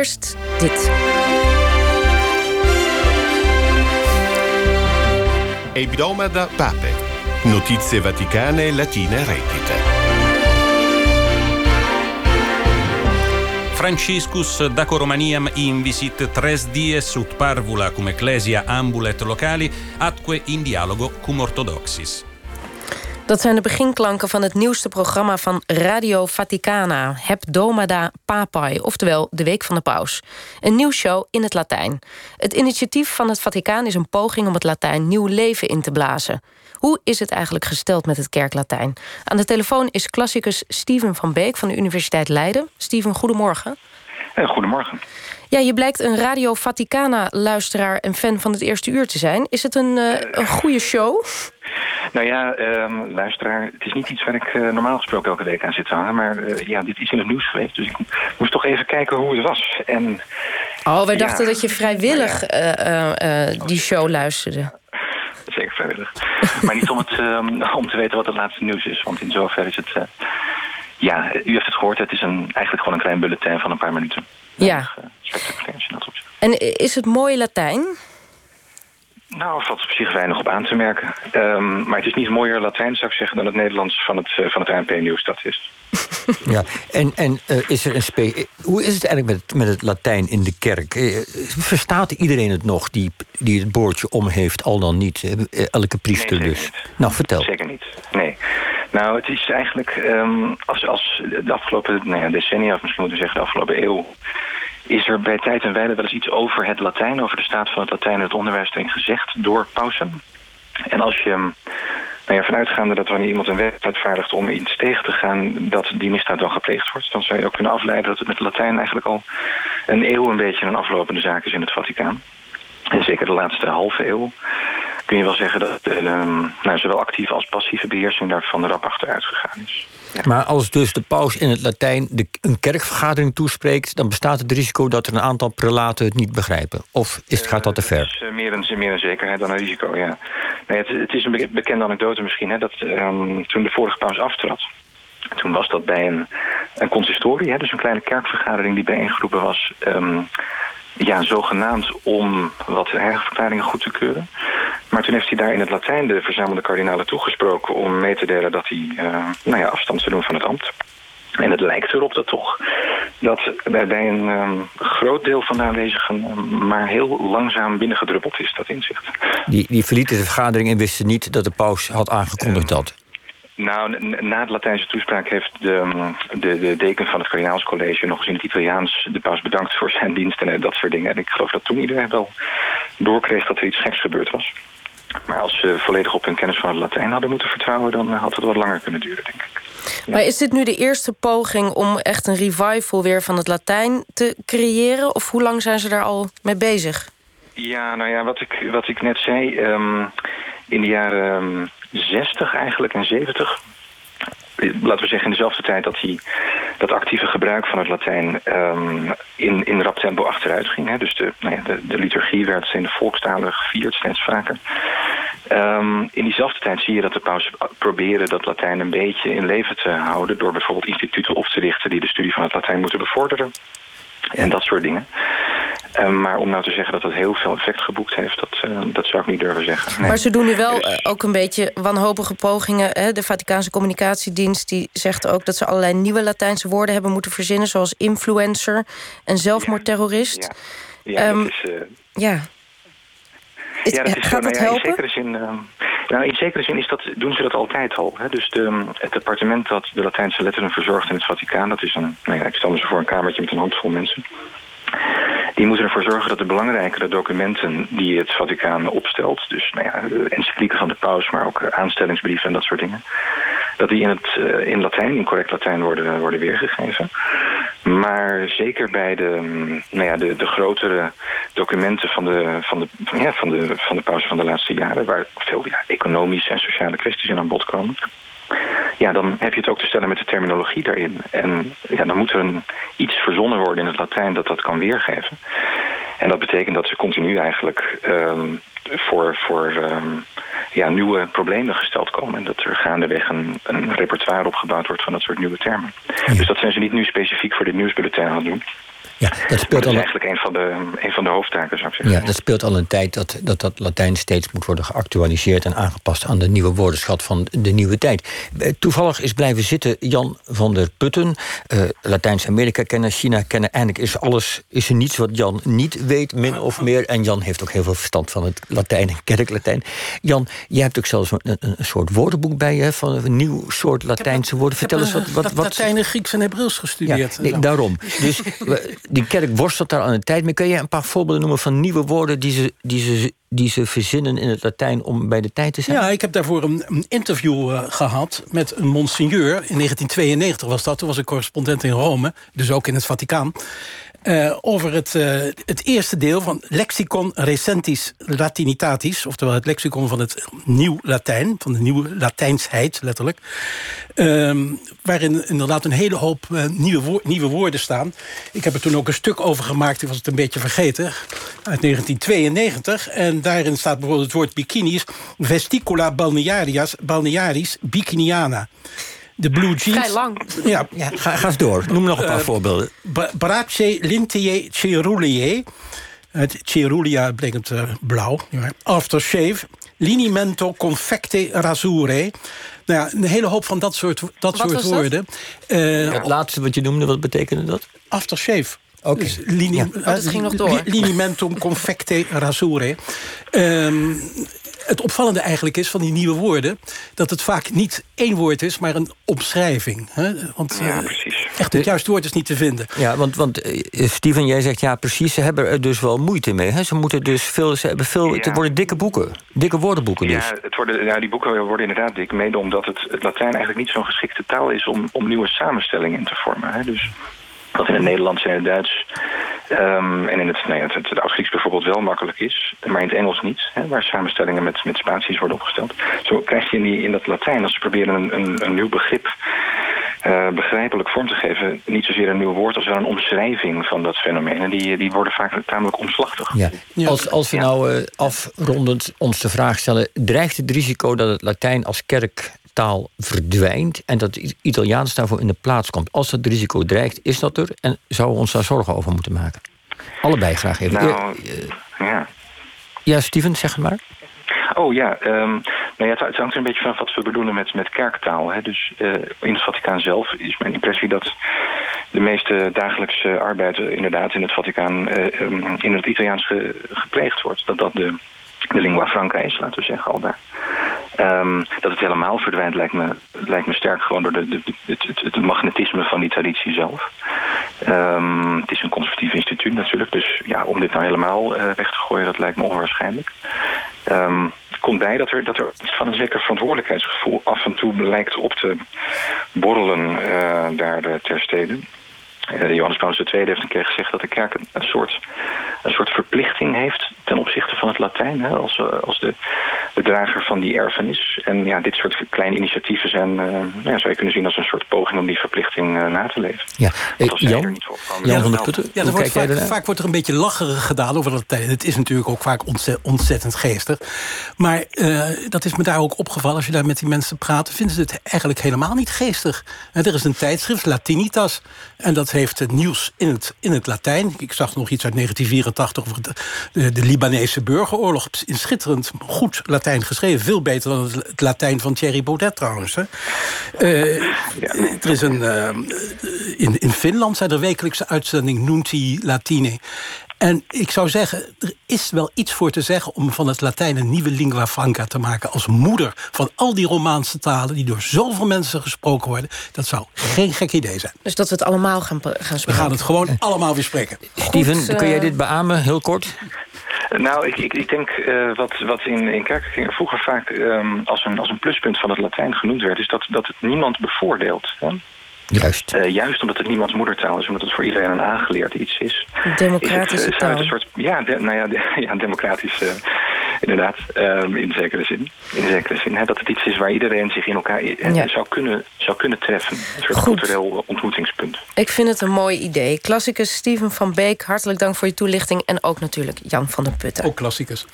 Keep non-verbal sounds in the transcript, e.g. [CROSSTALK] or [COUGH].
Eerst dit. Ebidoma da Pape. Notizie Vaticane Latine reddite. Franciscus daco Romaniam invisit tres dies ut parvula cum ecclesia ambulet locali atque in dialogo cum orthodoxis. Dat zijn de beginklanken van het nieuwste programma van Radio Vaticana, Heb Domada Papai, oftewel de Week van de Paus. Een nieuwsshow in het Latijn. Het initiatief van het Vaticaan is een poging om het Latijn nieuw leven in te blazen. Hoe is het eigenlijk gesteld met het kerklatijn? Aan de telefoon is klassicus Steven van Beek van de Universiteit Leiden. Steven, goedemorgen. Eh, goedemorgen. Ja, je blijkt een Radio Vaticana-luisteraar en fan van het eerste uur te zijn. Is het een, uh, een goede show? Nou ja, um, luisteraar, het is niet iets waar ik uh, normaal gesproken elke week aan zit te hangen. Maar uh, ja, dit is in het nieuws geweest, dus ik moest toch even kijken hoe het was. En, oh, wij dachten dat je vrijwillig ja. die show luisterde. Zeker vrijwillig. maar niet om, het, um, om te weten wat het laatste nieuws is, want in zover is het... ja, u heeft het gehoord, het is een, eigenlijk gewoon een klein bulletin van een paar minuten. Ja. En is het mooi Latijn? Nou, er valt op zich weinig op aan te merken. Um, maar het is niet mooier Latijn, zou ik zeggen... dan het Nederlands van het, uh, van het ANP-nieuws, dat is. [LAUGHS] ja, en, en uh, is er een spe hoe is het eigenlijk met, met het Latijn in de kerk? Uh, verstaat iedereen het nog, die, die het boordje om heeft, al dan niet? elke priester nee, dus. Niet. Nou, vertel. Zeker niet, nee. Nou, het is eigenlijk, um, als, als de afgelopen nou decennia... of misschien moeten we zeggen de afgelopen eeuw is er bij tijd en wijle wel eens iets over het Latijn... over de staat van het Latijn en het onderwijs erin gezegd door pausen. En als je nou ja, vanuitgaande dat wanneer iemand een wet uitvaardigt om iets tegen te gaan... dat die misdaad dan gepleegd wordt... dan zou je ook kunnen afleiden dat het met Latijn eigenlijk al een eeuw... een beetje een aflopende zaak is in het Vaticaan. En zeker de laatste halve eeuw kun je wel zeggen dat uh, nou, zowel actieve als passieve beheersing daarvan rap achteruit gegaan is. Ja. Maar als dus de paus in het Latijn de, een kerkvergadering toespreekt... dan bestaat het risico dat er een aantal prelaten het niet begrijpen? Of is, gaat dat te ver? Het is uh, meer, een, meer een zekerheid dan een risico, ja. Nee, het, het is een bekende anekdote misschien... Hè, dat um, toen de vorige paus aftrad... toen was dat bij een, een consistorie, hè, dus een kleine kerkvergadering... die bijeengeroepen was... Um, ja, zogenaamd om wat herverklaringen goed te keuren. Maar toen heeft hij daar in het Latijn de verzamelde kardinalen toegesproken... om mee te delen dat hij uh, nou ja, afstand zou doen van het ambt. En het lijkt erop dat toch dat bij een um, groot deel van de aanwezigen... Um, maar heel langzaam binnengedruppeld is, dat inzicht. Die, die verlieten de vergadering en wisten niet dat de paus had aangekondigd dat... Nou, na de Latijnse toespraak heeft de, de, de deken van het kardinaalscollege... nog eens in het Italiaans de paus bedankt voor zijn diensten en dat soort dingen. En ik geloof dat toen iedereen wel doorkreeg dat er iets geks gebeurd was. Maar als ze volledig op hun kennis van het Latijn hadden moeten vertrouwen... dan had het wat langer kunnen duren, denk ik. Ja. Maar is dit nu de eerste poging om echt een revival weer van het Latijn te creëren? Of hoe lang zijn ze daar al mee bezig? Ja, nou ja, wat ik, wat ik net zei... Um, in de jaren... Um, 60 eigenlijk en 70. Laten we zeggen in dezelfde tijd dat hij dat actieve gebruik van het Latijn um, in, in rap tempo achteruit ging. Hè. Dus de, nou ja, de, de, liturgie werd in de volkstalen gevierd steeds vaker. Um, in diezelfde tijd zie je dat de paus proberen dat Latijn een beetje in leven te houden... door bijvoorbeeld instituten op te richten die de studie van het Latijn moeten bevorderen. En dat soort dingen. Uh, maar om nou te zeggen dat het heel veel effect geboekt heeft, dat, uh, dat zou ik niet durven zeggen. Nee. Maar ze doen nu wel dus... ook een beetje wanhopige pogingen. Hè? De Vaticaanse communicatiedienst die zegt ook dat ze allerlei nieuwe Latijnse woorden hebben moeten verzinnen, zoals influencer en zelfmoordterrorist. Ja, ja. ja um, dat is. Uh... ja. Ja, dat is gaat zo, het nou, ja, helpen? In zekere, zin, uh, nou, in zekere zin is dat, doen ze dat altijd al. Hè? Dus de, het departement dat de Latijnse letteren verzorgt in het Vaticaan... dat is een, nou ja, ik stel me zo voor een kamertje met een handvol mensen... Die moeten ervoor zorgen dat de belangrijkere documenten die het Vaticaan opstelt... dus nou ja, de encyclieken van de paus, maar ook aanstellingsbrieven en dat soort dingen... dat die in, het, uh, in Latijn, in correct Latijn worden, worden weergegeven. Maar zeker bij de, nou ja, de, de grotere documenten van de, van, de, ja, van, de, van de paus van de laatste jaren... waar veel ja, economische en sociale kwesties in aan bod komen ja, dan heb je het ook te stellen met de terminologie daarin. En ja, dan moet er een, iets verzonnen worden in het Latijn dat dat kan weergeven. En dat betekent dat ze continu eigenlijk um, voor, voor um, ja, nieuwe problemen gesteld komen. En dat er gaandeweg een, een repertoire opgebouwd wordt van dat soort nieuwe termen. Ja. Dus dat zijn ze niet nu specifiek voor dit nieuwsbulletin aan het doen. Ja, dat speelt dat al is eigenlijk een van, de, een van de hoofdtaken, zou ik zeggen. Ja, dat speelt al een tijd dat, dat dat Latijn steeds moet worden geactualiseerd en aangepast aan de nieuwe woordenschat van de nieuwe tijd. Eh, Toevallig is blijven zitten Jan van der Putten, uh, Latijns-Amerika kennen, China kennen. Eigenlijk is alles, is er niets wat Jan niet weet, min of meer. En Jan heeft ook heel veel verstand van het Latijn en kerklatijn. Jan, jij hebt ook zelfs een, een, een soort woordenboek bij je, van een nieuw soort Latijnse woorden. Vertel eens wat. wat, wat Latijn, Grieks en Hebreeuws gestudeerd. Ja, nee, daarom. Dus [LAUGHS] die kerk worstelt daar aan de tijd mee. Kun je een paar voorbeelden noemen van nieuwe woorden die ze, die ze, die ze verzinnen in het Latijn om bij de tijd te zijn? Ja, ik heb daarvoor een, een interview uh, gehad met een monsigneur. In 1992 was dat. Toen was ik correspondent in Rome, dus ook in het Vaticaan. Uh, over het, uh, het eerste deel van Lexicon Recentis Latinitatis... oftewel het lexicon van het nieuw Latijn, van de nieuwe Latijnsheid, letterlijk. Uh, waarin inderdaad een hele hoop uh, nieuwe, nieuwe woorden staan. Ik heb er toen ook een stuk over gemaakt, ik was het een beetje vergeten... uit 1992. En daarin staat bijvoorbeeld het woord bikinis... vesticula balnearias, balnearis bikiniana de blue jeans. Vrij lang. Ja, ja ga, ga eens door. Noem nog een paar uh, voorbeelden. Brace lintie ceruleae. Het cerulia betekent uh, blauw. Aftershave. Linimento confecte rasure. Nou ja, een hele hoop van dat soort, dat soort woorden. Uh, het laatste wat je noemde, wat betekende dat? Aftershave. Oké. Dus ja. oh, dat ging nog door. Linimentum confecte rasure. Um, het opvallende eigenlijk is van die nieuwe woorden... dat het vaak niet één woord is, maar een omschrijving. Hè? Want ja, precies. echt het juiste woord is niet te vinden. Ja, want, want uh, Steven, jij zegt ja, precies. Ze hebben er dus wel moeite mee. Hè? Ze moeten dus veel... Ze hebben veel ja. Het worden dikke boeken. Dikke woordenboeken dus. Ja, het worden, ja, die boeken worden inderdaad dik. Mede omdat het, het Latijn eigenlijk niet zo'n geschikte taal is... om, om nieuwe samenstellingen in te vormen. Hè? Dus wat in het Nederlands en het Duits um, en in het, nee, het, het, het Oud-Grieks bijvoorbeeld wel makkelijk is, maar in het Engels niet, hè, waar samenstellingen met, met spaties worden opgesteld. Zo krijg je in, die, in dat Latijn, als ze proberen een, een, een nieuw begrip uh, begrijpelijk vorm te geven, niet zozeer een nieuw woord als wel een omschrijving van dat fenomeen. En die, die worden vaak tamelijk omslachtig. Ja. Als, als we nou uh, afrondend ons de vraag stellen, dreigt het risico dat het Latijn als kerk taal verdwijnt en dat het Italiaans daarvoor in de plaats komt. Als dat risico dreigt, is dat er en zouden we ons daar zorgen over moeten maken? Allebei graag even. Nou, uh, ja. ja, Steven, zeg het maar. Oh ja, um, nou ja, het hangt er een beetje vanaf wat we bedoelen met, met kerktaal. Hè. Dus uh, in het Vaticaan zelf is mijn impressie dat de meeste dagelijkse arbeid inderdaad in het Vaticaan uh, um, in het Italiaans ge, gepleegd wordt. Dat dat de, de lingua franca is, laten we zeggen, al daar. Um, dat het helemaal verdwijnt lijkt me, lijkt me sterk gewoon door de, het, het, magnetisme van die traditie zelf. Um, het is een conservatief instituut natuurlijk, dus ja, om dit nou helemaal uh, weg te gooien, dat lijkt me onwaarschijnlijk. Um, het komt bij dat er, dat er van een zeker verantwoordelijkheidsgevoel af en toe lijkt op te borrelen uh, daar ter stede. Uh, Johannes Paulus II heeft een keer gezegd dat de kerk een, soort, een soort verplichting heeft ten opzichte van het Latijn. Hè, als, als de, de drager van die erfenis. En ja, dit soort kleine initiatieven zijn, uh, ja, zou je kunnen zien als een soort poging om die verplichting uh, na te leven. Ja, als Jan, er niet voor kwam, Jan van der Putten, ja, wordt vaak, vaak wordt er een beetje lacherig gedaan over Latijn. Het is natuurlijk ook vaak ontzettend, geestig. Maar uh, dat is me daar ook opgevallen. Als je daar met die mensen praat, vinden ze het eigenlijk helemaal niet geestig. Er is een tijdschrift, Latinitas. En dat heeft het nieuws in het, in het Latijn. Ik zag nog iets uit 1984 over de, de, Libanese burgeroorlog. In schitterend goed Latijn geschreven. Veel beter dan het, Latijn van Thierry Baudet trouwens. Hè. Uh, ja. Er is een, uh, in, in Finland zijn er wekelijkse uitzending Nunti Latine. En ik zou zeggen, er is wel iets voor te zeggen... om van het Latijn een nieuwe lingua franca te maken... als moeder van al die Romaanse talen... die door zoveel mensen gesproken worden. Dat zou geen gek idee zijn. Dus dat we het allemaal gaan, gaan spreken? We gaan het gewoon allemaal weer spreken. Steven, Goed, kun jij dit beamen, heel kort? Nou, ik, ik, ik denk uh, wat, wat in, in kerken vroeger vaak um, als, een, als een pluspunt van het Latijn genoemd werd... is dat, dat het niemand bevoordeelt. Hè? Juist. Uh, juist omdat het niemands moedertaal is, omdat het voor iedereen een aangeleerd iets is. Democratische is het, taal. Een soort, ja, de, nou ja, de, [LAUGHS] ja democratisch uh, inderdaad, um, in zekere zin. In zekere zin, hè, dat het iets is waar iedereen zich in elkaar ja. zou, kunnen, zou kunnen treffen. Een soort Goed. cultureel ontmoetingspunt. Ik vind het een mooi idee. Klassicus Steven van Beek, hartelijk dank voor je toelichting. En ook natuurlijk Jan van der Putten. Ook klassicus.